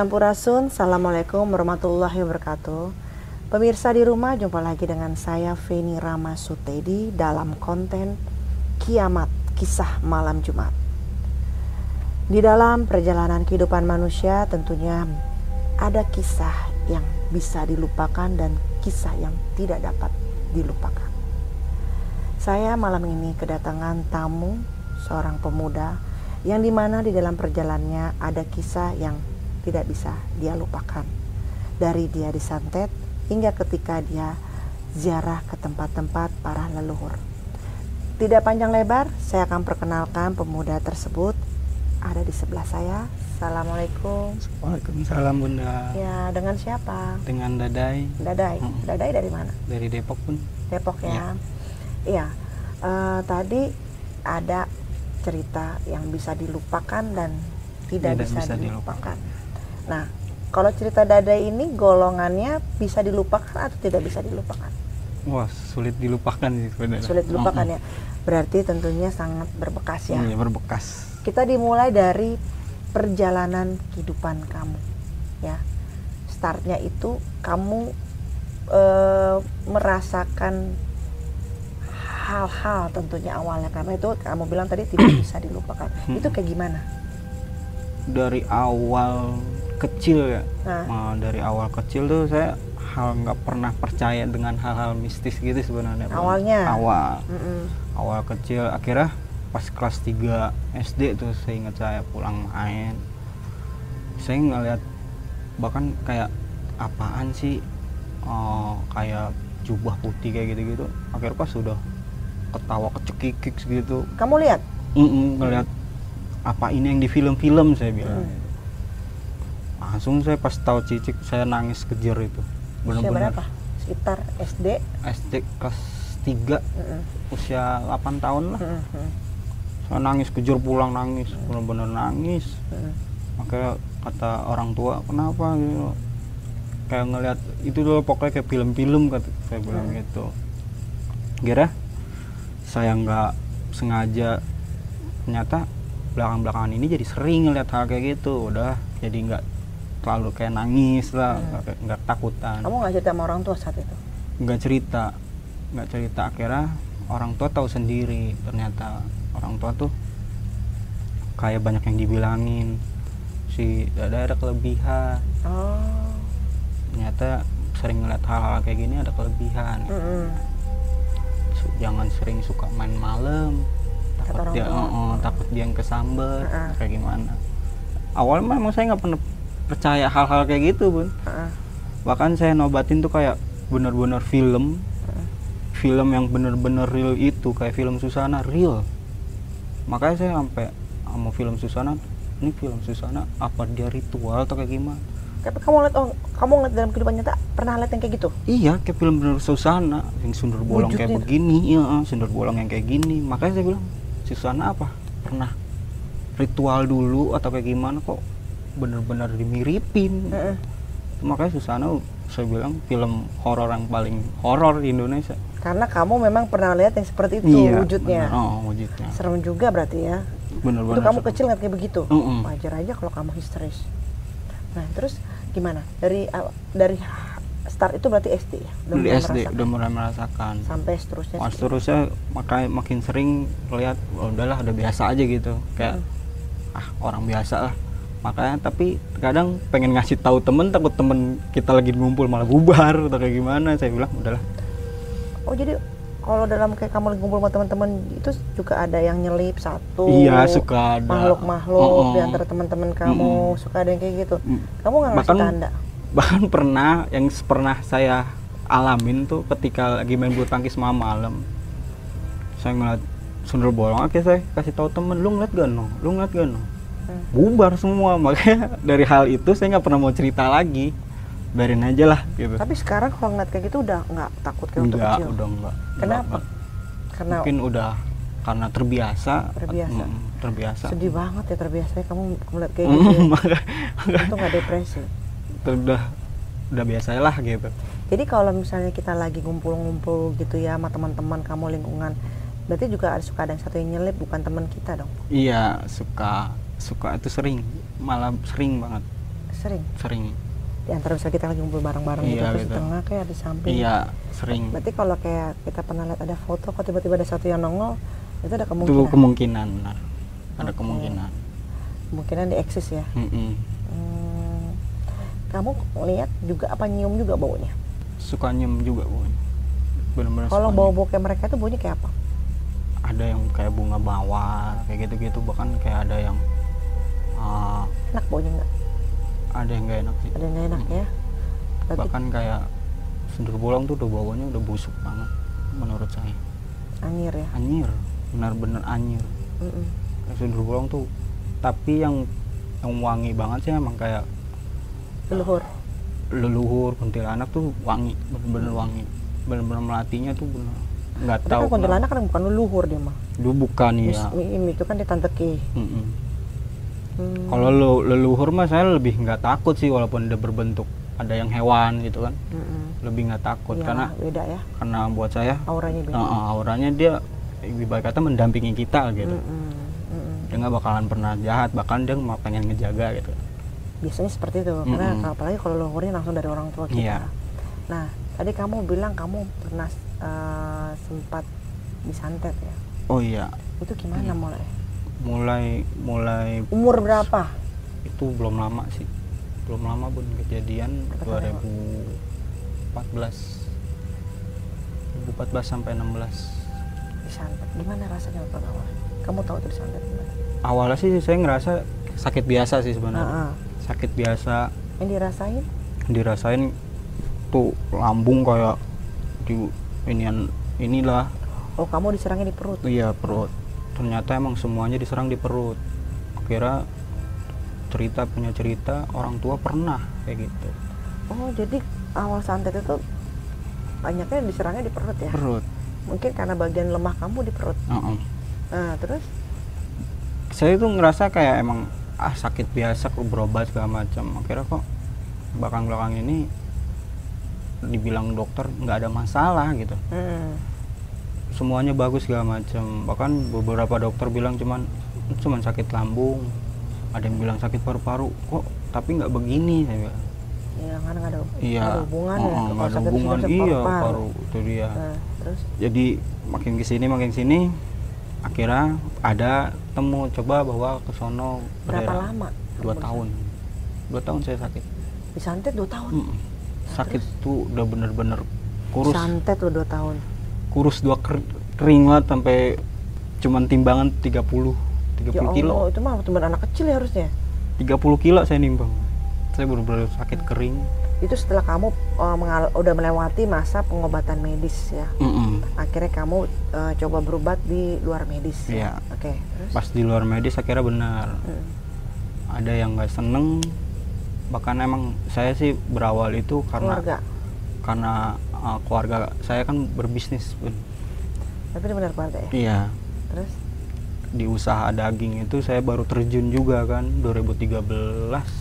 Sampurasun, Assalamualaikum warahmatullahi wabarakatuh. Pemirsa di rumah, jumpa lagi dengan saya Feni Rama Sutedi dalam konten Kiamat, Kisah Malam Jumat. Di dalam perjalanan kehidupan manusia tentunya ada kisah yang bisa dilupakan dan kisah yang tidak dapat dilupakan. Saya malam ini kedatangan tamu seorang pemuda yang di mana di dalam perjalanannya ada kisah yang tidak bisa dia lupakan. Dari dia disantet hingga ketika dia ziarah ke tempat-tempat para leluhur. Tidak panjang lebar, saya akan perkenalkan pemuda tersebut ada di sebelah saya. Assalamualaikum. Waalaikumsalam Bunda. Ya, dengan siapa? Dengan Dadai. Dadai. Hmm. Dadai dari mana? Dari Depok pun. Depok ya. Ya. Iya. Eh, tadi ada cerita yang bisa dilupakan dan tidak, Tidak bisa, bisa dilupakan. Nah, kalau cerita Dadai ini golongannya bisa dilupakan atau tidak bisa dilupakan? Wah sulit dilupakan sih sebenarnya. Sulit dilupakan ya. Berarti tentunya sangat berbekas ya. Iya berbekas. Kita dimulai dari perjalanan kehidupan kamu, ya. Startnya itu kamu eh, merasakan hal-hal tentunya awalnya karena itu kamu bilang tadi tidak bisa dilupakan. itu kayak gimana? Dari awal kecil ya. Nah, dari awal kecil tuh saya hal nggak pernah percaya dengan hal-hal mistis gitu sebenarnya. Awalnya? Awal. mm-mm. Awal kecil akhirnya pas kelas 3 SD tuh saya ingat saya pulang main. Saya ngeliat bahkan kayak apaan sih oh, kayak jubah putih kayak gitu-gitu. Akhirnya pas sudah ketawa kecekikik gitu. kamu lihat? Mm ngeliat apa ini yang di film-film saya bilang. Mm. Langsung saya pas tahu cicik saya nangis kejer itu. Usia Benar-benar berapa? Sekitar SD. SD kelas 3 Mm-mm. usia 8 tahun lah. Mm-mm. Saya nangis kejer pulang nangis, benar-benar nangis. Mm-mm. Makanya kata orang tua, "Kenapa?" gitu. Kayak ngeliat itu dulu pokoknya kayak film-film kata saya bilang Hmm. gitu. Kira saya nggak sengaja ternyata belakang-belakangan ini jadi sering ngeliat hal kayak gitu. Udah jadi nggak terlalu kayak nangis lah, Hmm. nggak takutan. Kamu nggak cerita sama orang tua saat itu? nggak cerita nggak cerita akhirnya orang tua tahu sendiri ternyata orang tua tuh kayak banyak yang dibilangin si dada ada kelebihan Oh. ternyata sering ngeliat hal-hal kayak gini ada kelebihan. Su- jangan sering suka main malam takut dia oh, oh, takut dia yang kesamber Heeh. kayak gimana awalnya memang saya nggak pernah percaya hal-hal kayak gitu bun Heeh. bahkan saya nobatin tuh kayak bener-bener film Heeh. film yang bener-bener real itu kayak film Susana real makanya saya sampai sama film Susana ini film Susana apa dia ritual atau kayak gimana Tapi kamu lihat oh, kamu ngeliat dalam kehidupan nyata pernah lihat yang kayak gitu? iya kayak film bener Susana yang sundur bolong kayak Wujudnya. begini iya ah, sundur bolong yang kayak gini makanya saya bilang Susana apa pernah ritual dulu atau kayak gimana kok bener-bener dimiripin Heeh. makanya Susana saya bilang film horor yang paling horor di Indonesia Karena kamu memang pernah lihat yang seperti itu iya wujudnya. bener. oh wujudnya Serem juga berarti ya. bener-bener itu kamu serem. kecil nggak kayak begitu? Mm-mm. Wajar aja kalau kamu histeris. Nah terus gimana? Dari aw- dari start itu berarti SD ya? dari mulai SD merasakan? udah mulai merasakan sampai seterusnya. Mas terusnya makanya makin sering lihat oh, udahlah udah biasa aja gitu kayak ah orang biasa lah makanya tapi kadang pengen ngasih tahu temen takut temen kita lagi ngumpul malah bubar atau kayak gimana saya bilang udahlah Oh jadi kalau dalam kayak kamu lagi ngumpul sama teman-teman itu juga ada yang nyelip satu. iya suka ada makhluk-makhluk Oh, oh. di antara teman-teman kamu suka ada yang kayak gitu. Mm. Kamu nggak ngasih Bahkan- tanda? bahkan pernah yang pernah saya alamin tuh ketika lagi main bulu tangkis malam malam saya ngeliat sundel bolong akhirnya saya kasih tahu temen lu ngeliat gak no lu ngeliat gak no Hmm. bubar semua makanya dari hal itu saya nggak pernah mau cerita lagi biarin aja lah gitu Tapi sekarang kalau ngeliat kayak gitu udah nggak takut kayak waktu enggak kecil. udah enggak Kenapa? Enggak. Karena mungkin udah karena terbiasa Terbiasa. Mm, terbiasa sedih banget ya terbiasa ya kamu ngeliat kayak gitu. Mm, ya. makanya Itu nggak depresi. udah udah biasa lah gitu Jadi kalau misalnya kita lagi ngumpul-ngumpul gitu ya sama teman-teman kamu lingkungan, berarti juga ada suka ada yang satu yang nyelip bukan teman kita dong. iya suka suka itu sering malah sering banget Sering. sering Di antara misalnya kita lagi ngumpul bareng-bareng gitu, Iya, di gitu. tengah kayak di samping. iya sering Berarti kalau kayak kita pernah lihat ada foto kok tiba-tiba ada satu yang nongol, itu ada itu kemungkinan. kemungkinan benar ada kemungkinan kemungkinan di eksis ya. Mm-mm. Hmm, kamu lihat juga apa nyium juga baunya? suka nyium juga bu benar-benar Kalau bau-bau kayak mereka itu baunya kayak apa? ada yang kayak bunga mawar kayak gitu-gitu bahkan kayak ada yang ah, Enak baunya nggak? ada yang gak enak sih Ada yang nggak enak Mm. ya? Berarti bahkan kayak sendur bolong tuh udah baunya udah busuk banget menurut saya anyir ya? anyir benar-benar anyir Mm-mm. Kayak sendur bolong tuh tapi yang yang wangi banget sih emang kayak Leluhur. leluhur kuntilanak tuh wangi bener-bener wangi bener-bener melatinya tuh bener nggak Tapi tahu kan kuntilanak kan bukan leluhur dia mah. Dulu bukan ya Ini itu kan di Tante Ki. Mm-mm. Hmm. kalau lu- leluhur mah saya lebih nggak takut sih walaupun dia berbentuk ada yang hewan gitu kan Mm-mm. lebih nggak takut Iya, karena beda ya. karena buat saya Auranya beda. uh, uh, auranya dia ibarat kata mendampingi kita gitu Mm-mm. Mm-mm. dia nggak bakalan pernah jahat bahkan dia mau pengen ngejaga gitu Biasanya seperti itu karena Mm-mm. apalagi kalau leluhurnya langsung dari orang tua kita. Iya. Nah, tadi kamu bilang kamu pernah eh, sempat disantet ya. oh iya Itu gimana mulai? Mulai mulai Umur berapa? itu belum lama sih belum lama pun kejadian tahun 2014 2014 sampai 16 Disantet. Gimana rasanya waktu awal? Kamu tahu itu disantet gimana? awalnya sih saya ngerasa sakit biasa sih sebenarnya Ah, ah. sakit biasa Yang dirasain? dirasain tuh lambung kayak di inian inilah Oh, kamu diserangnya di perut. iya perut ternyata emang semuanya diserang di perut. Kira cerita punya cerita orang tua pernah kayak gitu. Oh, jadi awal santet itu banyaknya diserangnya di perut ya? perut. Mungkin karena bagian lemah kamu di perut. Heeh. Nah, terus? Saya tuh ngerasa kayak emang ah sakit biasa kok berobat segala macam. Akhirnya kok belakang belakang ini dibilang dokter nggak ada masalah gitu. Hmm, semuanya bagus segala macam bahkan beberapa dokter bilang cuman cuman sakit lambung ada yang bilang sakit paru-paru kok tapi nggak begini saya bilang ya kan nggak ada, iya ada hubungan oh, ya. nggak ada hubungan iya paru itu dia Nah, terus jadi makin ke sini makin sini akhirnya ada temu coba bawa ke sono ke berapa daerah. lama? dua tahun dua tahun saya sakit Disantet dua tahun. Mm. sakit tuh udah bener-bener kurus Santet lo dua tahun. Kurus dua ker- kering banget sampai cuman timbangan 30 30 Ya kilo Allah, itu mah teman anak kecil ya harusnya. 30 kilo saya nimbang saya bener-bener sakit kering Itu setelah kamu uh, mengal- udah melewati masa pengobatan medis ya. Mm-mm. Akhirnya kamu uh, coba berobat di luar medis. Iya. Ya? Oke. Terus? pas di luar medis akhirnya benar Mm. ada yang nggak seneng bahkan emang saya sih berawal itu karena Keluarga. karena uh, keluarga saya kan berbisnis Bun. Tapi benar keluarga ya. iya Terus? di usaha daging itu saya baru terjun juga kan 2013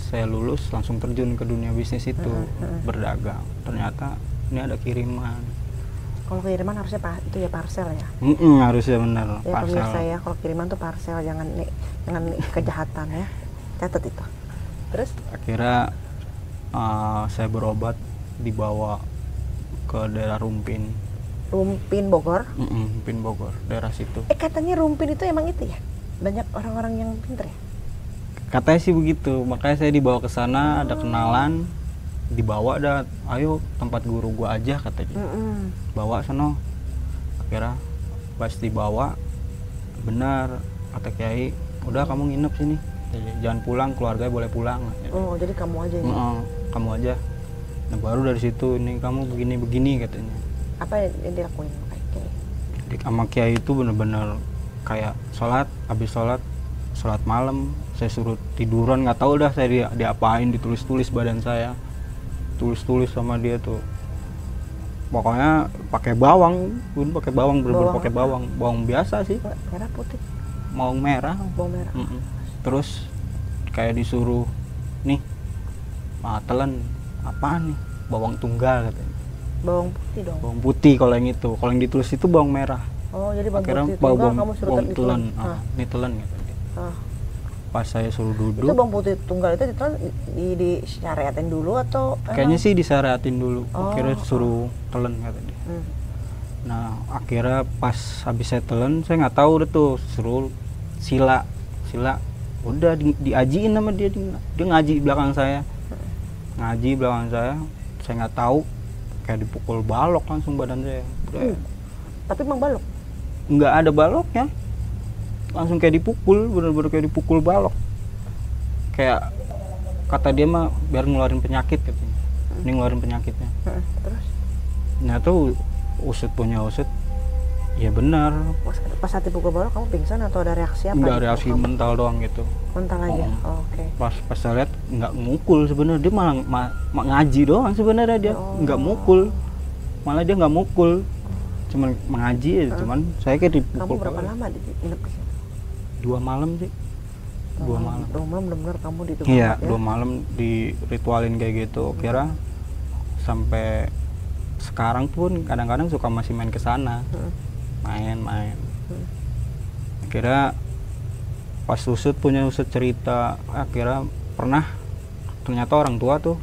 saya lulus langsung terjun ke dunia bisnis itu Mm-mm, mm-mm. berdagang ternyata ini ada kiriman Kalau kiriman harusnya pa- itu ya parcel ya. Mm-mm, harusnya benar Ya parcel pemirsa ya, kalau kiriman tuh parcel jangan nih, jangan nih kejahatan ya. Catat itu. Terus? akhirnya uh, saya berobat dibawa ke daerah Rumpin Rumpin Bogor. Mm-mm, Rumpin Bogor daerah situ Eh katanya Rumpin itu emang itu ya? Banyak orang-orang yang pinter ya? katanya sih begitu makanya saya dibawa ke sana ada kenalan dibawa dah ayo tempat guru gua aja katanya Mm-mm. bawa sono akhirnya pas dibawa benar kata kiai udah kamu nginep sini jangan pulang keluarga boleh pulang Oh jadi kamu aja ya? "Heeh, kamu aja nah baru dari situ ini kamu begini begini katanya. Apa yang dilakuin? Kayak sama kiai itu bener-bener kayak sholat habis sholat sholat malam. Saya suruh tiduran nggak tahu dah saya dia diapain ditulis-tulis badan saya. Tulis-tulis sama dia tuh. Pokoknya pakai bawang pun pakai bawang Bawang pakai bawang. Bawang biasa sih. Merah putih, bawang merah. Bawang merah. Mm-mm. terus kayak disuruh nih ah, telan apaan nih? Bawang tunggal katanya. Bawang putih dong. bawang putih kalau yang itu. Kalau yang ditulis itu bawang merah. Oh jadi bawang akhirnya putih bawang, kamu suruh bawang telan. Ah, ini telan gitu Ah, pas saya suruh itu duduk. bang putih tunggal itu ditelan di, di syariatin dulu atau kayaknya sih disyariatin dulu. Oh, akhirnya suruh telan katanya. Hmm. nah akhirnya pas habis saya telan saya nggak tahu udah tuh. Suruh sila. Sila. Udah di, diajiin sama dia. Dia, dia ngaji di belakang saya ngaji belakang saya. Saya nggak tahu. Kayak dipukul balok langsung badan saya. Udah. Hmm. tapi bang balok? Nggak ada baloknya. Langsung kayak dipukul bener-bener kayak dipukul balok. Kayak kata dia mah biar ngeluarin penyakit katanya. Ini ngeluarin penyakitnya. Heeh, terus? Nah tuh usut punya usut. Ya benar pas, saat dipukul balok kamu pingsan atau ada reaksi apa nggak gitu? reaksi Kamu mental doang gitu mental aja Oh. Oh, oke pas pas saya lihat nggak mukul sebenarnya dia malah ma- ma- ngaji doang sebenarnya dia Oh. nggak mukul malah dia nggak mukul cuman mengaji aja cuman saya kayak kamu dipukul berapa balok. lama di nginep di sini dua malam sih dua malam dua malam benar-benar kamu di Iya, ya? dua malam di ritualin kayak gitu. Kira sampai sekarang pun kadang-kadang suka masih main ke sana. Heeh. Main-main. Hmm. Kira pas usut punya usut cerita, akhirnya pernah ternyata orang tua tuh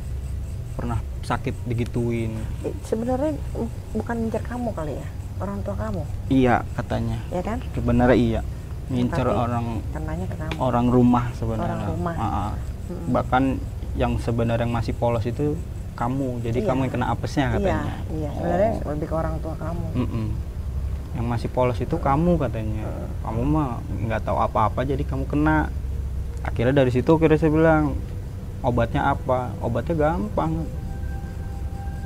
pernah sakit digituin. Sebenarnya mm, bukan ngincer kamu kali ya orang tua kamu Iya, katanya. ya kan Sebenarnya iya. Ngincer Tapi orang kenanya ke kamu orang rumah sebenarnya. Orang rumah. Ah, ah. Mm-mm. Bahkan yang sebenarnya yang masih polos itu kamu. Jadi Iya. kamu yang kena apesnya iya katanya. iya sebenarnya Oh. lebih ke orang tua kamu Mm-mm. Yang masih polos itu kamu katanya. Kamu mah nggak tahu apa-apa jadi kamu kena. Akhirnya dari situ kira saya bilang obatnya apa? Obatnya gampang.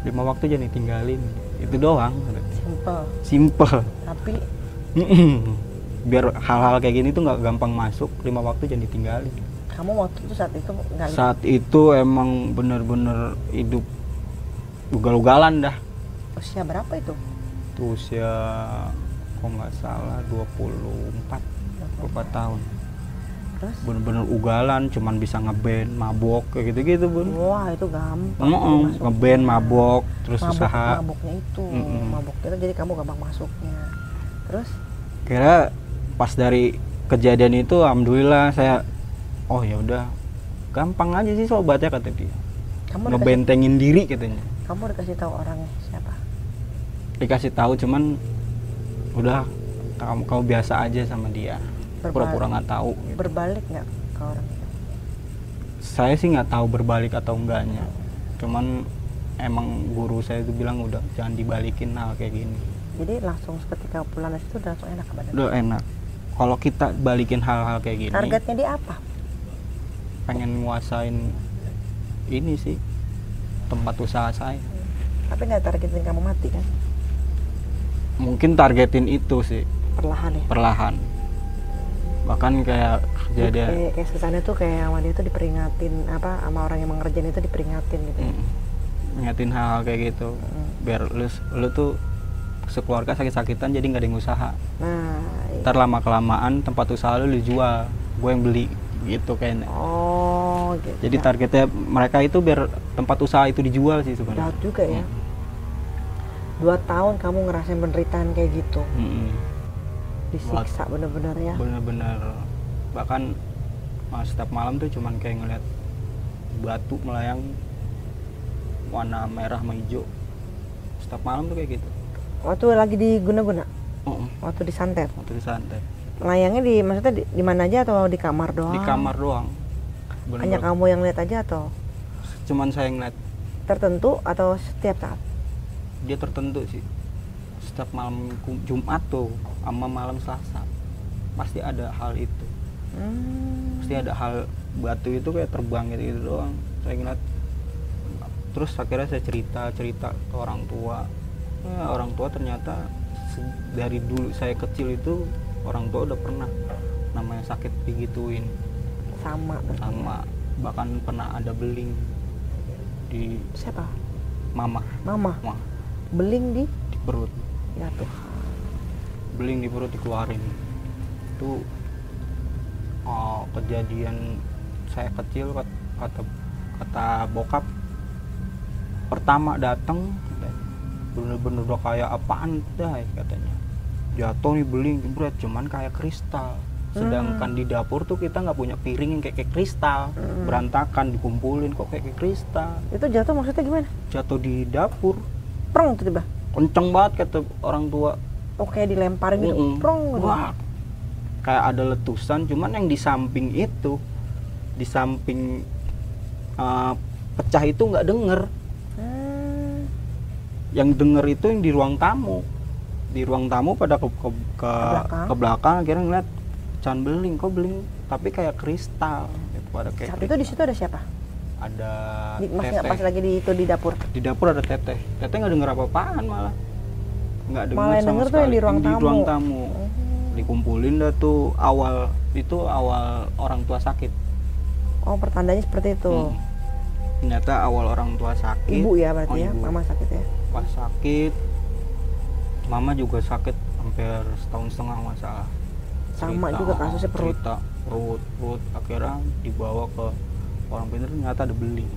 Lima waktu jadi tinggalin. Itu doang. simple Simple. tapi. Biar hal-hal kayak gini tuh nggak gampang masuk. Lima waktu jadi tinggalin. kamu waktu itu saat itu lihat Saat itu emang bener-bener hidup ugal-ugalan dah. usia berapa itu Itu usia kok nggak salah 24 24 tahun. terus Bener-bener ugalan, cuman bisa ngeband, mabok kayak gitu-gitu bun. wah itu gampang Heeh, masuk. ngeband, mabok, terus mabuk usaha. mabuknya itu Mm-mm. mabuk itu jadi kamu gampang masuknya terus Kira pas dari kejadian itu, alhamdulillah saya, oh ya udah, gampang aja sih sobatnya kata dia. kamu dikasih, Ngebentengin diri katanya. kamu dikasih tahu orangnya Dikasih tahu cuman udah kamu, kamu biasa aja sama dia. Pura-pura nggak tahu. gitu. berbalik nggak ke orang? Saya sih nggak tahu berbalik atau enggaknya. Cuman emang guru saya itu bilang udah jangan dibalikin hal kayak gini. Jadi langsung ketika pulang dari situ udah langsung enak badan udah enak. Kalau kita balikin hal-hal kayak gini targetnya dia apa? pengen nguasain ini sih tempat usaha saya. Tapi nggak targetin kamu mati kan mungkin targetin itu sih. Perlahan ya? Perlahan. Bahkan kayak kejadian kayak, kayak kesannya tuh kayak dia tuh diperingatin apa sama orang yang mengerjain itu diperingatin gitu. Ya. mm, hal-hal kayak gitu. Mm. biar lu lu tuh sekeluarga sakit-sakitan jadi nggak ada yang usaha. Nah i- ntar lama kelamaan tempat usaha lu dijual. Gue yang beli gitu kayaknya oh gitu jadi targetnya mereka itu biar tempat usaha itu dijual sih sebenarnya. Juga ya. Hmm. Dua tahun kamu ngerasain penderitaan kayak gitu. Mm-mm. disiksa bener-bener ya? Bener-bener. Bahkan uh, setiap malam tuh cuman kayak ngeliat batu melayang warna merah sama hijau. Setiap malam tuh kayak gitu. Waktu lagi di guna-guna Oh, waktu di santet? Waktu di santet. Layangnya di maksudnya di, di mana aja atau di kamar doang? Di kamar doang. Hanya Bener-bener. kamu yang lihat aja atau? Cuman saya ngeliat. Tertentu atau setiap saat dia tertentu sih. Setiap malam Jumat tuh sama malam Selasa pasti ada hal itu. Hmm. pasti ada hal batu itu kayak terbang gitu, gitu doang. Saya ngeliat terus akhirnya saya cerita cerita ke orang tua. Ya, orang tua ternyata dari dulu saya kecil itu orang tua udah pernah namanya sakit digituin. Sama berarti. sama bahkan pernah ada beling di siapa? Mama. Mama? Mah beling di di perut. Ya Tuhan. Beling di perut dikeluarin. Itu oh, kejadian saya kecil kat- kata kata bokap pertama datang bener-bener udah kayak apaan dah katanya. Jatuh nih beling jebret cuman kayak kristal. Sedangkan di dapur tuh kita nggak punya piring yang kayak, kayak kristal. Hmm. berantakan dikumpulin kok kayak, kayak kristal. Itu jatuh maksudnya gimana? jatuh di dapur Prong tiba-tiba. kenceng banget kata orang tua Oh kayak dilemparin gitu. Mm-mm. Prong gitu. Wah, kayak ada letusan cuman yang di samping itu di samping uh, pecah itu nggak denger Hmm. yang denger itu yang di ruang tamu di ruang tamu pada ke ke, ke, belakang. ke belakang akhirnya ngeliat can beling kok beling tapi kayak kristal gitu pada kayak Saat itu di situ ada siapa? Ada Di, teteh pas lagi di itu di dapur. di dapur ada teteh teteh nggak denger apa-apaan malah nggak denger Malah sama denger tuh yang sekali. di ruang di tamu. ruang tamu Oh. dikumpulin dah tuh awal itu awal orang tua sakit Oh pertandanya seperti itu. Hmm. ternyata awal orang tua sakit Ibu ya berarti Oh, ya, ibu. mama sakit ya. pas sakit mama juga sakit hampir setahun setengah masalah Sama juga kasusnya perut. cerita perut perut akhirnya dibawa ke orang pintar ternyata ada beling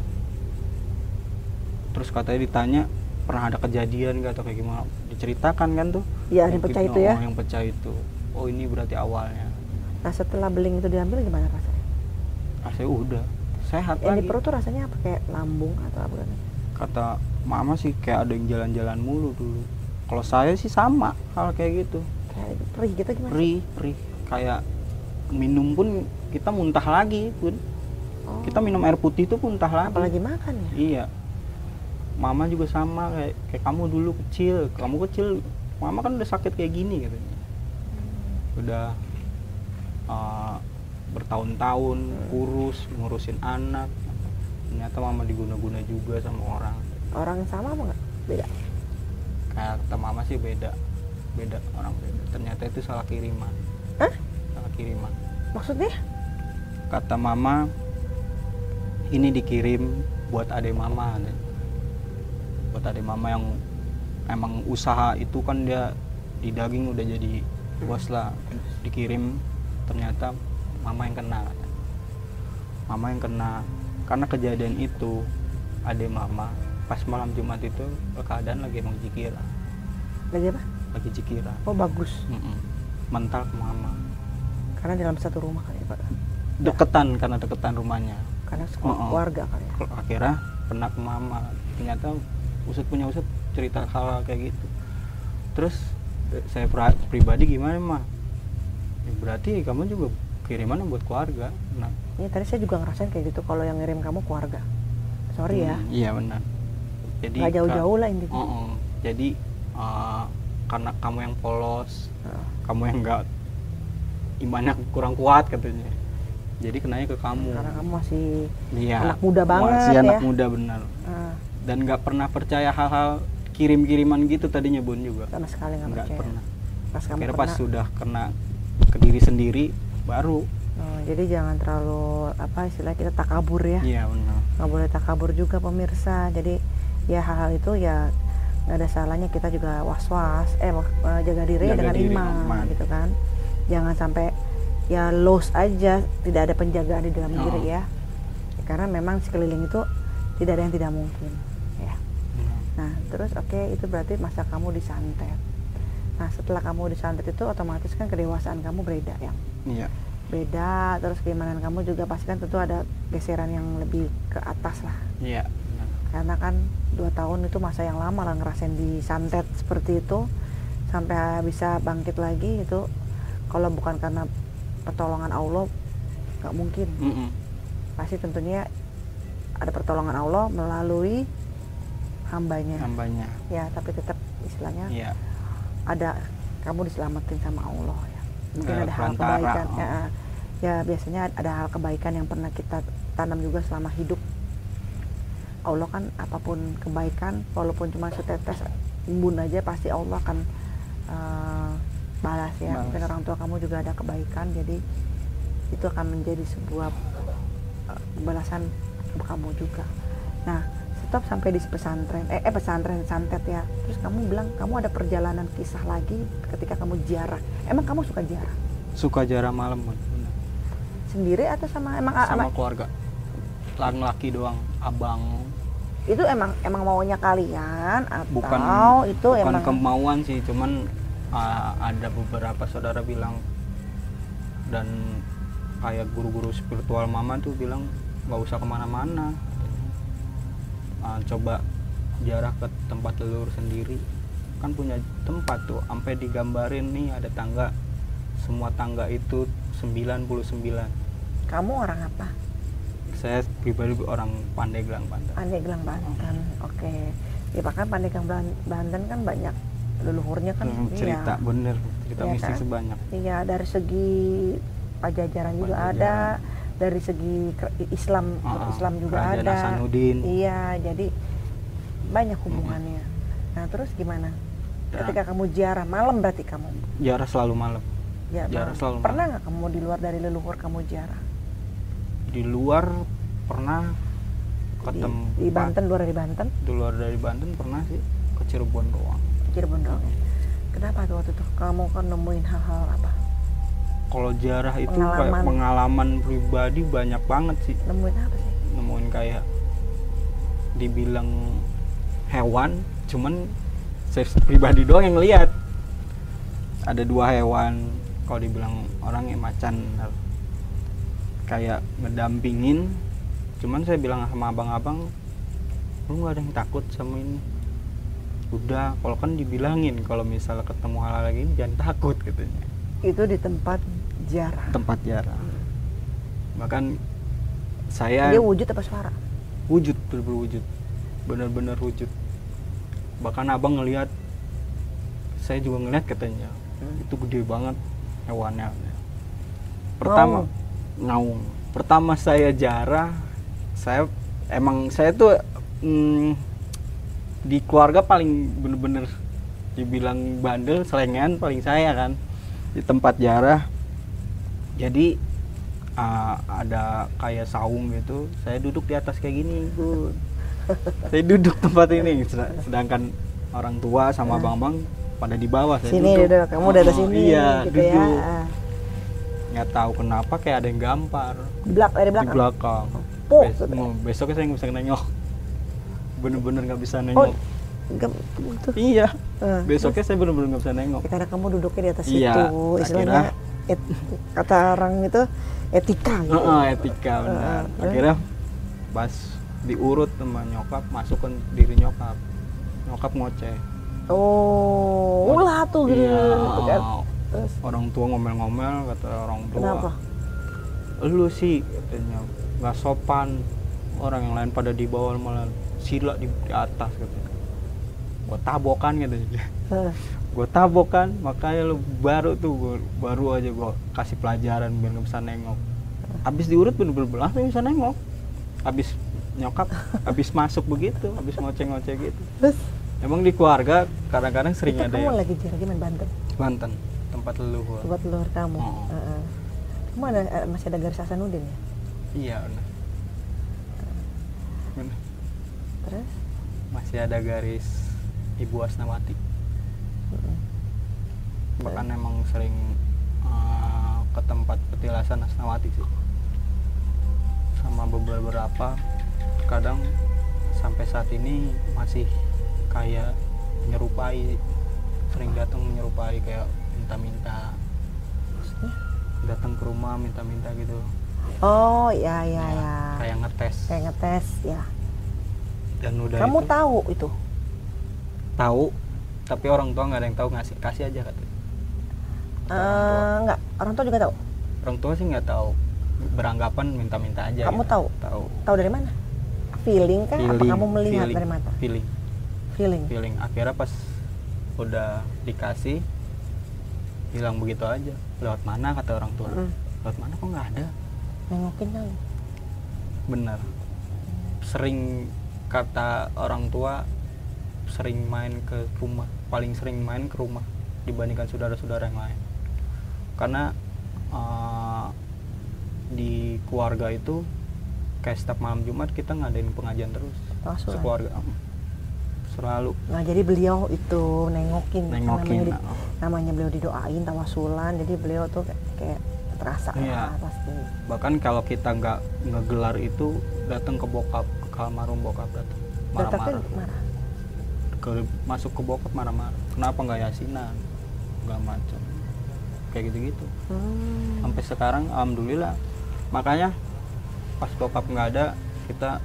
terus katanya ditanya pernah ada kejadian gak atau kayak gimana? Diceritakan kan tuh. Iya, yang pecah itu ya. oh, yang pecah itu. Oh ini berarti awalnya. Nah setelah beling itu diambil gimana rasanya? ah saya udah. Sehat Yang di lagi. perut tuh rasanya apa? Kayak lambung atau apa kan? kata mama sih kayak ada yang jalan-jalan mulu dulu. Kalau saya sih sama hal kayak gitu. Kayak perih gitu gimana? perih perih. Kayak minum pun kita muntah lagi pun Oh, kita minum air putih itu muntah lagi. Apalagi makan ya? iya. Mama juga sama kayak, kayak kamu dulu kecil. Kamu kecil mama kan udah sakit kayak gini katanya. Udah uh, bertahun-tahun kurus ngurusin anak. Ternyata mama diguna-guna juga sama orang. Orang yang sama apa nggak? Beda. kayak kata mama sih beda. Beda orang beda. Ternyata itu salah kiriman. Hah? salah kiriman. Maksudnya? kata mama ini dikirim buat adik mama buat adik mama yang emang usaha itu kan dia di daging udah jadi bos lah dikirim ternyata mama yang kena mama yang kena karena kejadian itu adik mama pas malam jumat itu keadaan lagi emang jikira Lagi apa? lagi jikira Oh bagus. Mm-mm. mental ke mama Karena dalam satu rumah kali ya Pak. deketan karena deketan rumahnya Karena Oh, oh. keluarga kali ya. akhirnya kena ke mama ternyata usut punya usut cerita hal kayak gitu terus eh, saya pribadi gimana mah ya, berarti kamu juga kiriman buat keluarga nah Ini tadi saya juga ngerasain kayak gitu kalau yang ngirim kamu keluarga. Sorry ya. hmm, iya benar jadi Nggak jauh-jauh lah intinya. Oh, oh. jadi eh, karena kamu yang polos Nah, kamu yang enggak imannya kurang kuat katanya jadi kenanya ke kamu. Karena kamu masih iya. anak muda banget masih anak ya. muda benar. Ah, dan nggak pernah percaya hal-hal kirim-kiriman gitu tadinya bun juga. Sama sekali nggak percaya. pernah. Pas kamu kena. pas sudah kena ke diri sendiri baru. Oh, jadi jangan terlalu apa istilah kita takabur ya. iya benar. Nggak boleh takabur juga pemirsa. Jadi ya hal-hal itu ya nggak ada salahnya. Kita juga was-was eh eh, jaga diri Jaga dengan diri, iman, iman. gitu kan. Jangan sampai ya loss aja tidak ada penjagaan di dalam Oh. diri ya. Karena memang sekeliling itu tidak ada yang tidak mungkin ya. Benar. nah terus oke itu berarti masa kamu disantet. Nah setelah kamu disantet itu otomatis kan kedewasaan kamu beda ya. Iya. Beda terus keimanan kamu juga pasti kan tentu ada geseran yang lebih ke atas lah. Iya benar. karena kan dua tahun itu masa yang lama lah ngerasain disantet seperti itu. Sampai bisa bangkit lagi itu kalau bukan karena pertolongan Allah nggak mungkin. Mm-mm. pasti tentunya ada pertolongan Allah melalui hambanya. Hambanya. Ya tapi tetap istilahnya iya. ada kamu diselamatin sama Allah ya. Mungkin Ada ada hal kebaikan oh. ya, ya biasanya ada hal kebaikan yang pernah kita tanam juga selama hidup. Allah kan apa pun kebaikan walaupun cuma setetes embun aja pasti Allah akan eh, balas ya. Balas. mungkin orang tua kamu juga ada kebaikan jadi itu akan menjadi sebuah eh, balasan untuk kamu juga. Nah stop sampai di pesantren eh, eh pesantren santet ya. Terus kamu bilang kamu ada perjalanan kisah lagi ketika kamu ziarah. Emang kamu suka ziarah? Suka jarang malam Bun. Sendiri atau sama emang sama ama- keluarga. Laki-laki doang abang. Itu emang emang maunya kalian atau bukan itu bukan emang kemauan sih cuman uh, ada beberapa saudara bilang dan kayak guru-guru spiritual mama tuh bilang nggak usah ke mana-mana Ah, coba jarak ke tempat leluhur sendiri kan punya tempat tuh sampai digambarin nih ada tangga semua tangga itu 99 Kamu orang apa? saya pribadi orang Pandeglang Banten Pandeglang Banten. Oke. Ya bahkan Pandeglang Ban- Banten kan banyak leluhurnya kan. Hmm, cerita Iya. bener cerita Iya mistis kan? sebanyak Iya, dari segi pajajaran juga Pajajaran. ada, dari segi Islam Ah, ah, Islam juga Kerajaan ada. Hasanuddin Iya, jadi banyak hubungannya. Nah, terus gimana? Dan Ketika kamu ziarah malam berarti kamu. jarak selalu malam Ya, malam. selalu malam. Pernah nggak kamu di luar dari leluhur kamu ziarah? di luar pernah ke Di, di Banten, luar dari Banten, di luar dari Banten pernah sih ke Cirebon doang Doang. ya? Kenapa tuh waktu itu kamu kan nemuin hal-hal apa? kalau jarah itu kayak Pengalaman. pengalaman pribadi banyak banget sih Nemuin apa sih? nemuin kayak dibilang hewan cuman saya pribadi doang yang lihat ada dua hewan kalau dibilang orang yang macan kayak ngedampingin cuman saya bilang sama abang-abang lu nggak ada yang takut sama ini udah kalau kan dibilangin kalau misalnya ketemu hal hal lagi jangan takut katanya Itu di tempat ziarah. tempat jarang bahkan saya Dia wujud apa suara? wujud bener wujud. Bener-bener wujud. Bahkan abang ngelihat saya juga ngeliat katanya Hmm. itu gede banget hewannya. Pertama ngaung pertama saya jarah saya emang saya tuh mm, di keluarga paling bener-bener dibilang bandel selengean paling saya kan di tempat jarah jadi uh, ada kayak saung gitu saya duduk di atas kayak gini Bun. saya duduk tempat ini Sed- sedangkan orang tua sama abang-abang pada di bawah saya Sini duduk duduk, kamu di atas Oh, sini iya gitu ya. duduk Ah. nggak tahu kenapa kayak ada yang gampar Di belakang dari di belakang. belakang Oh, Bes- besoknya saya nggak bisa nengok bener-bener nggak bisa nengok Oh, Gem- tuh. iya Ah. besoknya saya bener-bener nggak bisa nengok Ya, karena kamu duduknya di atas Iya, itu, istilahnya akhirnya- et- kata orang itu etika gitu. Heeh, etika benar Heeh. akhirnya pas diurut sama nyokap masuk ke diri nyokap nyokap ngoceh Oh, ulah tuh gitu. Iya, gitu. Terus orang tua ngomel-ngomel kata orang tua kenapa? lu sih katanya nggak sopan orang yang lain pada di bawah malah sila di, di atas katanya gua tabokan katanya Heh. gue tabokan makanya lu baru tuh gua, baru aja gua kasih pelajaran biar nggak bisa nengok habis diurut bener-bener langsung bisa nengok habis nyokap habis masuk begitu habis ngoceh-ngoceh gitu Terus emang di keluarga kadang-kadang sering itu ada kamu yang lagi di mana Banten? Banten tempat leluhur Buat luar kamu. Oh. Heeh. Kamu ada eh, masih ada garis Hasanuddin ya? iya benar Benar. Terus? masih ada garis ibu Asnawati Mm-mm. bahkan emang sering eh, ke tempat petilasan Asnawati sih sama beberapa kadang sampai saat ini masih kayak menyerupai sering datang menyerupai kayak minta-minta datang ke rumah minta-minta gitu Oh, ya ya Ya, ya. kayak ngetes Kayak ngetes ya. Dan udah Kamu itu tahu itu? tahu tapi orang tua nggak ada yang tahu ngasih kasih aja katanya Kata orang tua. Eh, enggak, orang tua juga tahu. orang tua sih nggak tahu beranggapan minta-minta aja Kamu gitu. tahu? tahu Tahu dari mana? Feeling kan? Apa Feeling, kamu melihat feeling, dari mata? feeling Feeling. feeling akhirnya pas udah dikasih hilang begitu aja lewat mana kata orang tua Mm. lewat mana kok nggak ada Nengokin kan? benar sering kata orang tua sering main ke rumah paling sering main ke rumah dibandingkan saudara-saudara yang lain karena eh, di keluarga itu kayak setiap malam Jumat kita ngadain pengajian terus Tawasulan. sekeluarga mm. selalu Nah, jadi beliau itu nengokin. nengokin Namanya, di- namanya beliau didoain tawasulan. Jadi beliau tuh kayak, kayak terasa Iya. lah pasti. bahkan kalau kita nggak ngegelar itu datang ke bokap ke almarhum bokap datang marah-marah. marah. ke masuk ke bokap marah-marah. Kenapa nggak yasinan? Nggak macam kayak gitu-gitu. Hmm. sampai sekarang alhamdulillah. Makanya pas bokap nggak ada kita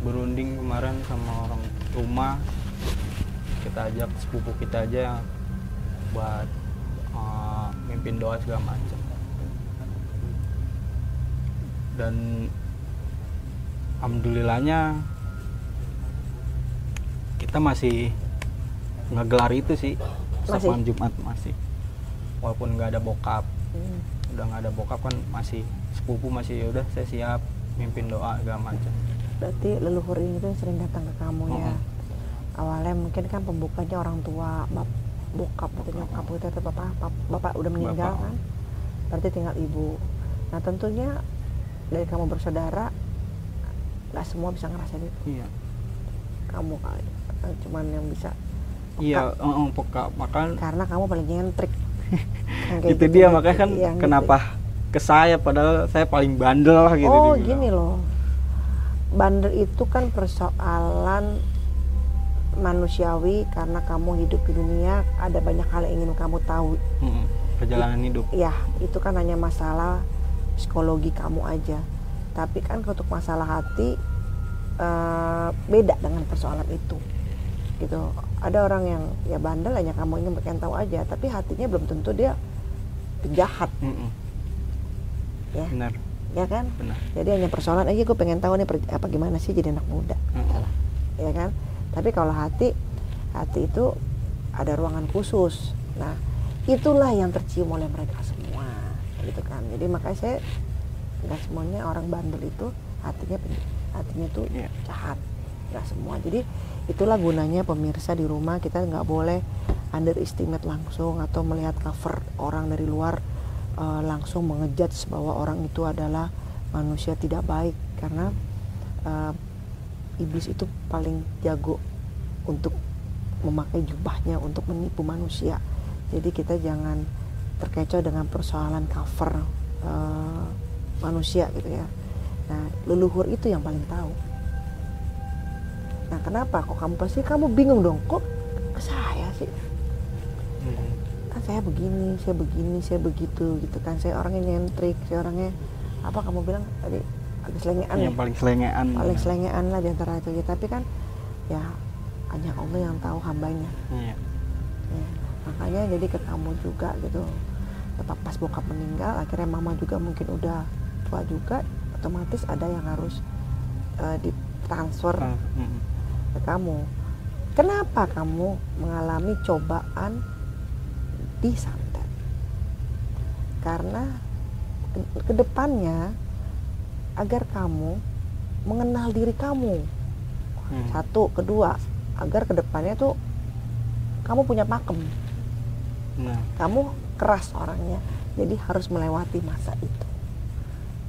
berunding kemarin sama orang rumah. Kita ajak sepupu kita aja buat uh, mimpin doa segala macam dan alhamdulillahnya kita masih ngegelar itu sih setiap Masih? malam Jumat masih walaupun nggak ada bokap Hmm. udah nggak ada bokap kan masih sepupu masih ya udah saya siap mimpin doa segala macam Berarti leluhur ini tuh sering datang ke kamu ya. Mm-mm. Awalnya mungkin kan pembukanya orang tua, bap, bokap atau nyokap gitu atau bapak, bap- bapak udah meninggal Bapak. kan. Berarti tinggal ibu. Nah tentunya dari kamu bersaudara nggak semua bisa ngerasain itu. iya Kamu kali eh, cuman yang bisa iya eh, eh, peka makan karena kamu paling nyentrik. Itu gitu, dia gitu. makanya kan Yang gitu. kenapa ke saya padahal saya paling bandel lah gitu oh dibilang. gini loh bandel itu kan persoalan manusiawi karena kamu hidup di dunia ada banyak hal yang ingin kamu tahu Mm-mm, perjalanan hidup ya itu kan hanya masalah psikologi kamu aja tapi kan untuk masalah hati eh, beda dengan persoalan itu. Gitu. Ada orang yang ya bandel hanya kamu ingin pengen tahu aja. Tapi hatinya belum tentu dia penjahat Mm-mm, ya. Benar. Ya kan? Benar. Jadi hanya persoalan aja gue pengen tahu nih apa gimana sih jadi anak muda? Mm-mm. ya kan? Tapi kalau hati hati itu ada ruangan khusus. Nah itulah yang tercium oleh mereka semua. Gitu kan? Jadi makanya saya nggak semuanya orang bandel itu hatinya hatinya tuh Iya. jahat. Nggak semua. Jadi itulah gunanya pemirsa di rumah. Kita nggak boleh underestimate langsung atau melihat cover orang dari luar eh, langsung mengejudge bahwa orang itu adalah manusia tidak baik. Karena eh, iblis itu paling jago untuk memakai jubahnya untuk menipu manusia. Jadi kita jangan terkecoh dengan persoalan cover eh, manusia gitu ya. Nah leluhur itu yang paling tahu. Nah kenapa kok kamu pasti kamu bingung dong? Kok ke saya sih? Kan saya begini saya begini saya begitu gitu kan. Saya orangnya nyentrik saya orangnya apa kamu bilang tadi? Agak selengean ya? yang paling selengean. Paling selengean lah di antara itu. Ya tapi kan ya hanya Allah yang tahu hambanya. Iya. Ya. makanya jadi ke kamu juga gitu. Tetap pas bokap meninggal akhirnya mama juga mungkin udah tua juga otomatis ada yang harus eh, ditransfer Ah, mm-mm. ke kamu. Kenapa kamu mengalami cobaan di santet? Karena ke- ke depannya agar kamu mengenal diri kamu. Hmm. satu kedua agar ke depannya tuh kamu punya pakem. Nah. Kamu keras orangnya jadi harus melewati masa itu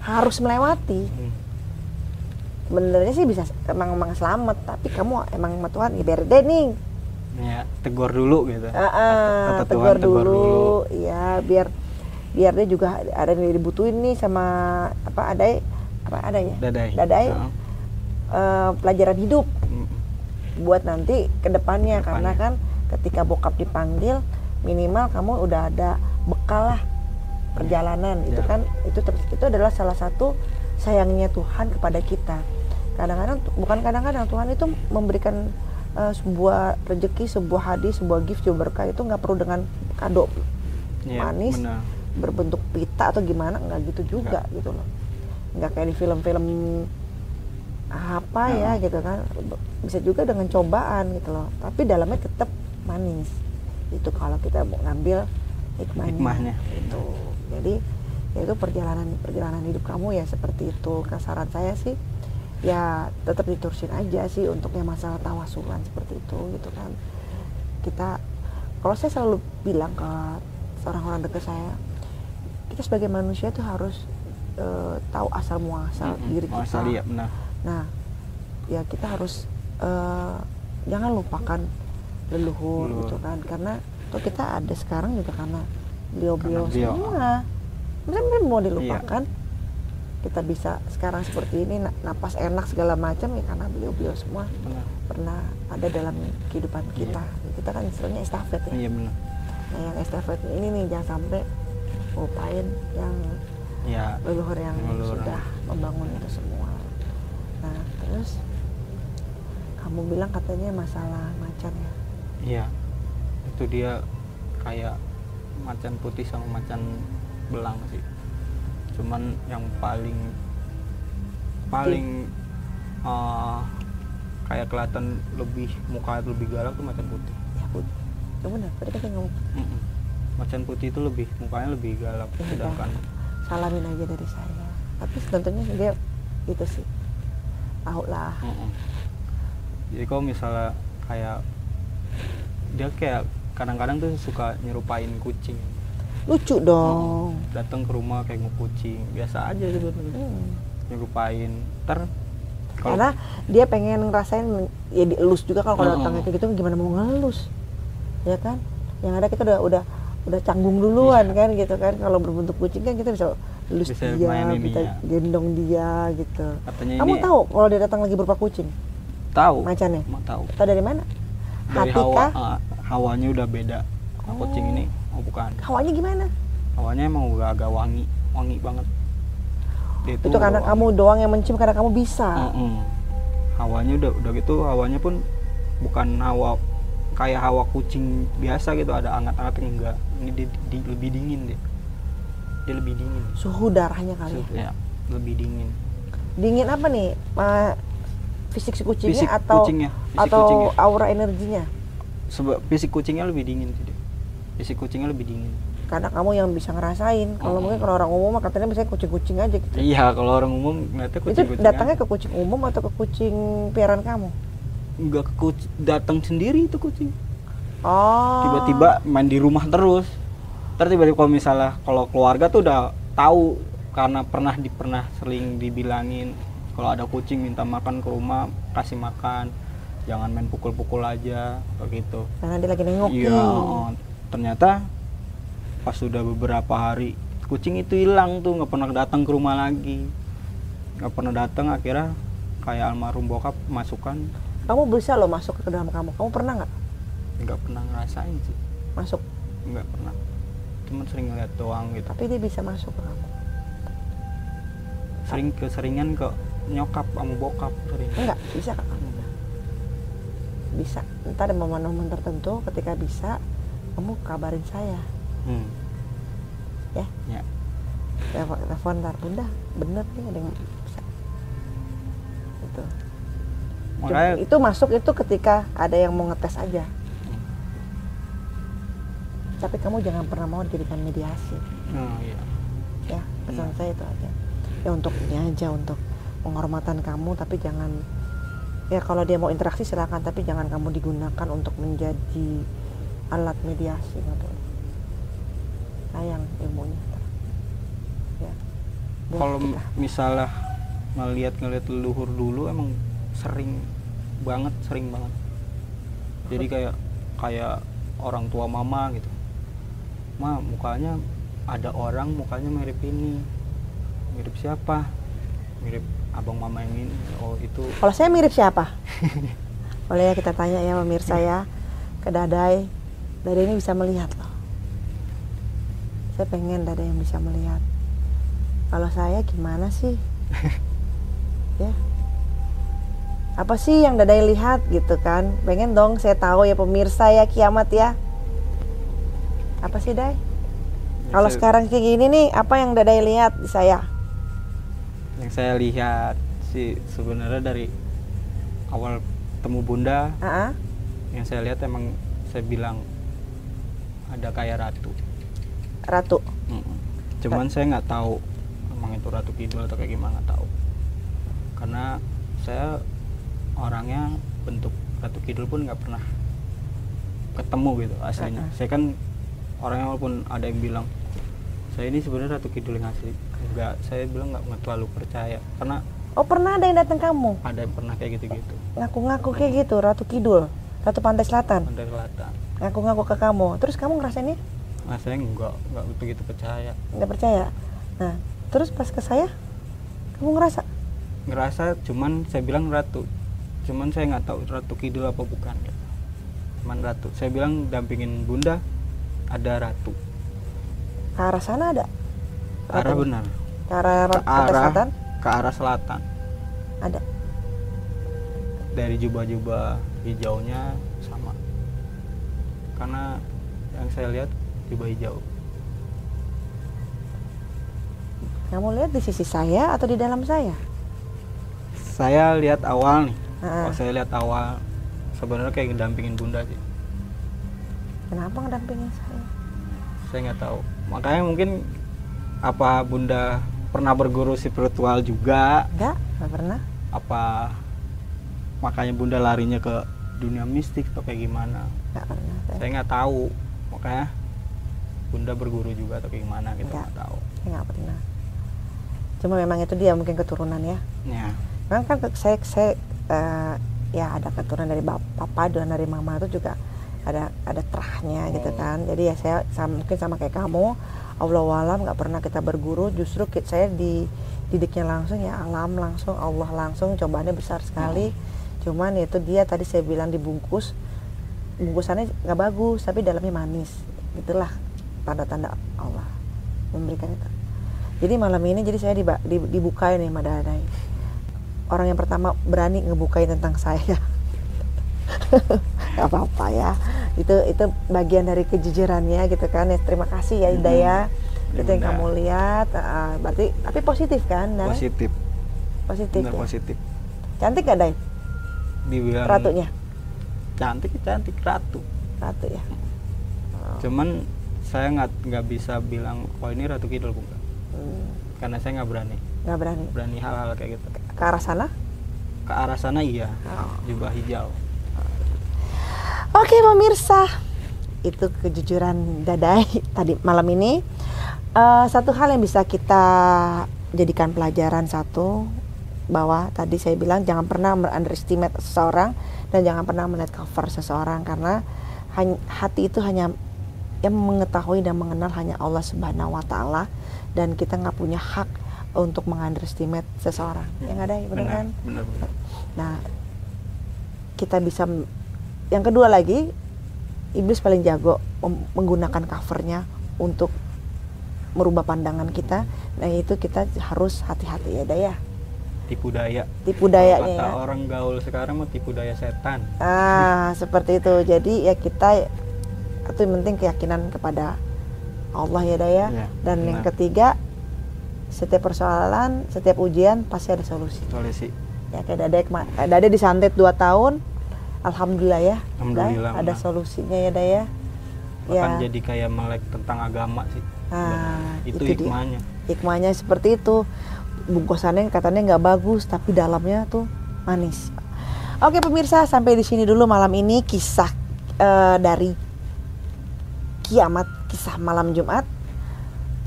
harus melewati. Mm. sebenarnya sih bisa emang emang selamat tapi kamu emang sama Tuhan ya biar deh nih. Ya tegur dulu gitu. Ah, ah, Kata- kata tegur Tuhan, tegur dulu. ya biar biar dia juga ada yang dibutuhin nih sama apa ada apa ada ya? Dadai. Dadai. Ah, Eh, pelajaran hidup. Mm. buat nanti ke depannya karena Ke depannya. kan ketika bokap dipanggil minimal kamu udah ada bekal lah perjalanan itu Ya. kan itu itu adalah salah satu sayangnya Tuhan kepada kita kadang-kadang bukan kadang-kadang Tuhan itu memberikan eh, sebuah rezeki sebuah hadis sebuah gift sebuah berkah itu nggak perlu dengan kado Iya, Manis. benar. berbentuk pita atau gimana nggak gitu juga gitu loh nggak kayak di film-film apa ya Heeh. gitu kan bisa juga dengan cobaan gitu loh tapi dalamnya tetap manis itu kalau kita mau ngambil hikmahnya, Hikmahnya. itu jadi ya itu perjalanan perjalanan hidup kamu ya seperti itu kasaran saya sih ya tetap diterusin aja sih untuk yang masalah tawasulan seperti itu gitu kan kita kalau saya selalu bilang ke orang-orang dekat saya kita sebagai manusia tuh harus eh, tahu asal muasal Mm-mm. diri Oh, kita asal iya benar Nah, ya kita harus eh, jangan lupakan leluhur Leluhur. gitu kan, karena tuh kita ada sekarang juga karena beliau-beliau beliau. semua. Benar-benar mau Iya. dilupakan. Kita bisa sekarang seperti ini, na- napas enak segala macam ya karena beliau-beliau semua benar pernah ada dalam kehidupan kita. Kita kan istilahnya estafet ya. iya benar nah yang estafet ini nih jangan sampai lupain yang ya leluhur yang Leluhur. sudah membangun itu semua nah terus kamu bilang katanya masalah macan ya iya itu dia kayak macan putih sama macan belang sih. Cuman yang paling paling eh, kayak kelihatan lebih muka lebih galak tuh macan putih. Ya putih ya benar tadi kan ngomong. Macan putih itu lebih mukanya lebih galak Iya, sedangkan salamin aja dari saya. Tapi tentunya dia itu sih. Tahu lah. Mm-mm. jadi kalau misalnya kayak dia kayak kadang-kadang tuh suka nyerupain kucing. Lucu dong. Datang ke rumah kayak mau kucing. Biasa aja gitu Hmm. nyerupain. Ter kalau karena dia pengen ngerasain ya dielus juga kalau kalau Mm-mm. datangnya kayak gitu gimana mau ngelus? Ya kan? Yang ada kita udah udah udah canggung duluan kan gitu kan? Kalau berbentuk kucing kan kita bisa elus Bisa dia kita gendong dia gitu. Katanya kamu ini tahu kalau dia datang lagi berupa kucing? Tahu. Macannya mau tahu. Tahu dari mana? Dari hati hawa kah ah, hawanya udah beda Nah, kucing Oh. ini. Oh bukan. Hawanya gimana? Hawanya emang udah agak wangi wangi banget. Dia itu udah karena wangi. kamu doang yang mencium karena kamu bisa? Mm-mm. hawanya udah udah gitu hawanya pun bukan hawa kayak hawa kucing biasa gitu ada anget-anget enggak. Ini di, di- lebih dingin dia. Dia lebih dingin. Suhu darahnya kali Su- ya lebih dingin. Dingin apa nih Ma- fisik si kucingnya fisik atau kucingnya fisik atau kucingnya. aura energinya Sebab fisik kucingnya lebih dingin sih fisik kucingnya lebih dingin. Karena kamu yang bisa ngerasain. Kalau Mm-mm. mungkin kalau orang umum katanya misalnya kucing-kucing aja gitu. Iya kalau orang umum ngeliatnya itu kucing-kucing datangnya ke kucing umum atau ke kucing piaraan kamu? Nggak ke kucing datang sendiri itu kucing. Oh. Tiba-tiba main di rumah terus. Terus tiba-tiba kalau misalnya kalau keluarga tuh udah tahu karena pernah di pernah sering dibilangin kalau ada kucing minta makan ke rumah kasih makan jangan main pukul-pukul aja begitu karena dia lagi nengok. Iya nih. oh, ternyata pas sudah beberapa hari kucing itu hilang tuh nggak pernah datang ke rumah lagi. Nggak pernah datang akhirnya kayak almarhum bokap masukkan. Kamu bisa loh masuk ke dalam kamu. Kamu pernah nggak? Nggak pernah ngerasain sih. Masuk? Nggak pernah. Cuman sering ngeliat doang gitu. Tapi dia bisa masuk ke kamu sering keseringan ke nyokap sama bokap sering. Enggak bisa kamu bisa ntar ada momen-momen tertentu ketika bisa kamu kabarin saya hmm. ya ya telepon telepon ntar bunda bener nih ada yang bisa itu makanya itu masuk itu ketika ada yang mau ngetes aja Hmm. tapi kamu jangan pernah mau dijadikan mediasi oh, iya. ya pesan Hmm. saya itu aja ya untuk ini aja untuk penghormatan kamu tapi jangan ya kalau dia mau interaksi silakan. Tapi jangan kamu digunakan untuk menjadi alat mediasi nggak boleh sayang ilmunya. Ya kalau misalnya ngelihat ngelihat leluhur dulu emang sering banget sering banget. Jadi kayak kayak orang tua mama gitu. Ma mukanya ada orang mukanya mirip ini. Mirip siapa? Mirip abang mama yang ini. Oh itu. Kalau saya mirip siapa? Boleh ya kita tanya ya pemirsa ya. Ke Dadai. Dadai ini bisa melihat loh. Saya pengen Dadai yang bisa melihat. Kalau saya gimana sih? Ya. Apa sih yang Dadai lihat gitu kan? Pengen dong saya tahu ya pemirsa ya kiamat ya. Apa sih Dai? Kalau saya- sekarang kayak gini nih apa yang Dadai lihat di saya yang saya lihat sih sebenarnya dari awal temu bunda Ah, ah. yang saya lihat emang saya bilang ada kayak ratu Ratu Mm-mm. cuman saya nggak tahu emang itu ratu kidul atau kayak gimana tahu karena saya orangnya bentuk ratu kidul pun nggak pernah ketemu gitu aslinya Uh-uh. saya kan orangnya walaupun ada yang bilang saya ini sebenarnya ratu kidul yang asli enggak saya bilang nggak nggak terlalu percaya. Karena oh pernah ada yang datang kamu? Ada yang pernah kayak gitu-gitu. Ngaku-ngaku kayak gitu Ratu Kidul Ratu Pantai Selatan? Ada kelihatan ngaku-ngaku ke kamu. Terus kamu ngerasainnya? Nah saya nggak nggak begitu percaya. Nggak percaya? Nah terus pas ke saya kamu ngerasa? Ngerasa cuman saya bilang ratu. Cuman saya nggak tahu ratu kidul apa bukan. Cuman ratu. Saya bilang dampingin bunda ada ratu. Ke arah sana ada? Arah benar. Ke arah, ke arah selatan? ke arah selatan. Ada. dari jubah-jubah hijaunya sama. Karena yang saya lihat jubah hijau. Kamu lihat di sisi saya atau di dalam saya? saya lihat awal nih. Kalau saya lihat awal. Sebenarnya kayak ngedampingin bunda sih. Kenapa ngedampingin saya? saya nggak tahu. Makanya mungkin apa bunda pernah berguru spiritual juga Enggak, enggak pernah. apa makanya bunda larinya ke dunia mistik atau kayak gimana Enggak pernah. Saya, saya nggak tahu makanya bunda berguru juga atau kayak gimana kita Nggak. nggak tahu saya nggak pernah. Cuma memang itu dia mungkin keturunan ya. ya Memang kan saya saya eh, ya ada keturunan dari papa dan dari mama itu juga ada ada terahnya gitu Oh. kan. Jadi ya saya sama, mungkin sama kayak kamu, Allah alam nggak pernah kita berguru. Justru saya dididiknya langsung ya alam langsung Allah langsung cobaannya besar sekali. Cuman itu dia tadi saya bilang dibungkus bungkusannya nggak bagus tapi dalamnya manis. Itulah tanda-tanda Allah memberikan itu. Jadi malam ini jadi saya diba- di- dibukain nih Madadai orang yang pertama berani ngebukain tentang saya gak apa-apa ya. Itu itu bagian dari kejujurannya gitu kan. Ya terima kasih ya Ida ya. Ya, itu yang kamu lihat. Ah, berarti tapi positif kan Dai? positif. Positif benar ya? positif. Cantik gak Dai? Dibilang ratunya? Cantik cantik. Ratu. Ratu ya? Oh, cuman saya nggak nggak bisa bilang oh ini ratu kidul bukan hmm, karena saya nggak berani. Nggak berani? Berani hal-hal kayak gitu. Ke arah sana? Ke arah sana iya. Oh. jubah hijau Oke pemirsa, itu kejujuran Dadai tadi malam ini. Eh, satu hal yang bisa kita jadikan pelajaran satu bahwa tadi saya bilang jangan pernah underestimate seseorang dan jangan pernah melihat cover seseorang karena hati itu hanya yang mengetahui dan mengenal hanya Allah Subhanahu Wa Taala dan kita nggak punya hak untuk mengunderestimate seseorang. Yang ada, ya benar kan? benar benar Nah, kita bisa yang kedua lagi iblis paling jago menggunakan covernya untuk merubah pandangan kita. Nah, itu kita harus hati-hati ya, Daya. tipu daya Tipu dayanya kata ya. orang gaul sekarang mah tipu daya setan Ah, seperti itu. Jadi ya kita itu yang penting keyakinan kepada Allah ya, Daya. Iya, Dan yang benar. ketiga, setiap persoalan, setiap ujian pasti ada solusi. solusi ya kayak Dade kema- eh, Dade disantet 2 tahun alhamdulillah ya. Alhamdulillah, Day, ada solusinya ya Daya bahkan ya. jadi kayak melek tentang agama sih. Ah, itu, itu dia. hikmahnya. Hikmahnya seperti itu. Bungkusannya katanya nggak bagus tapi dalamnya tuh manis. Oke pemirsa sampai di sini dulu malam ini kisah eh, dari kiamat kisah malam Jumat.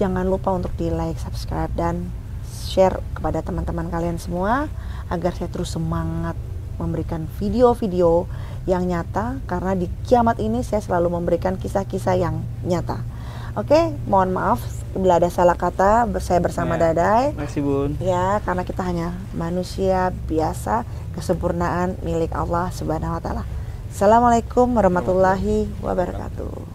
Jangan lupa untuk di like subscribe dan share kepada teman-teman kalian semua agar saya terus semangat memberikan video-video yang nyata karena di kiamat ini saya selalu memberikan kisah-kisah yang nyata. Oke, mohon maaf bila ada salah kata saya bersama Ya. Dadai. Terima kasih bun Ya, karena kita hanya manusia biasa, kesempurnaan milik Allah Subhanahu wa taala. Assalamualaikum warahmatullahi wabarakatuh.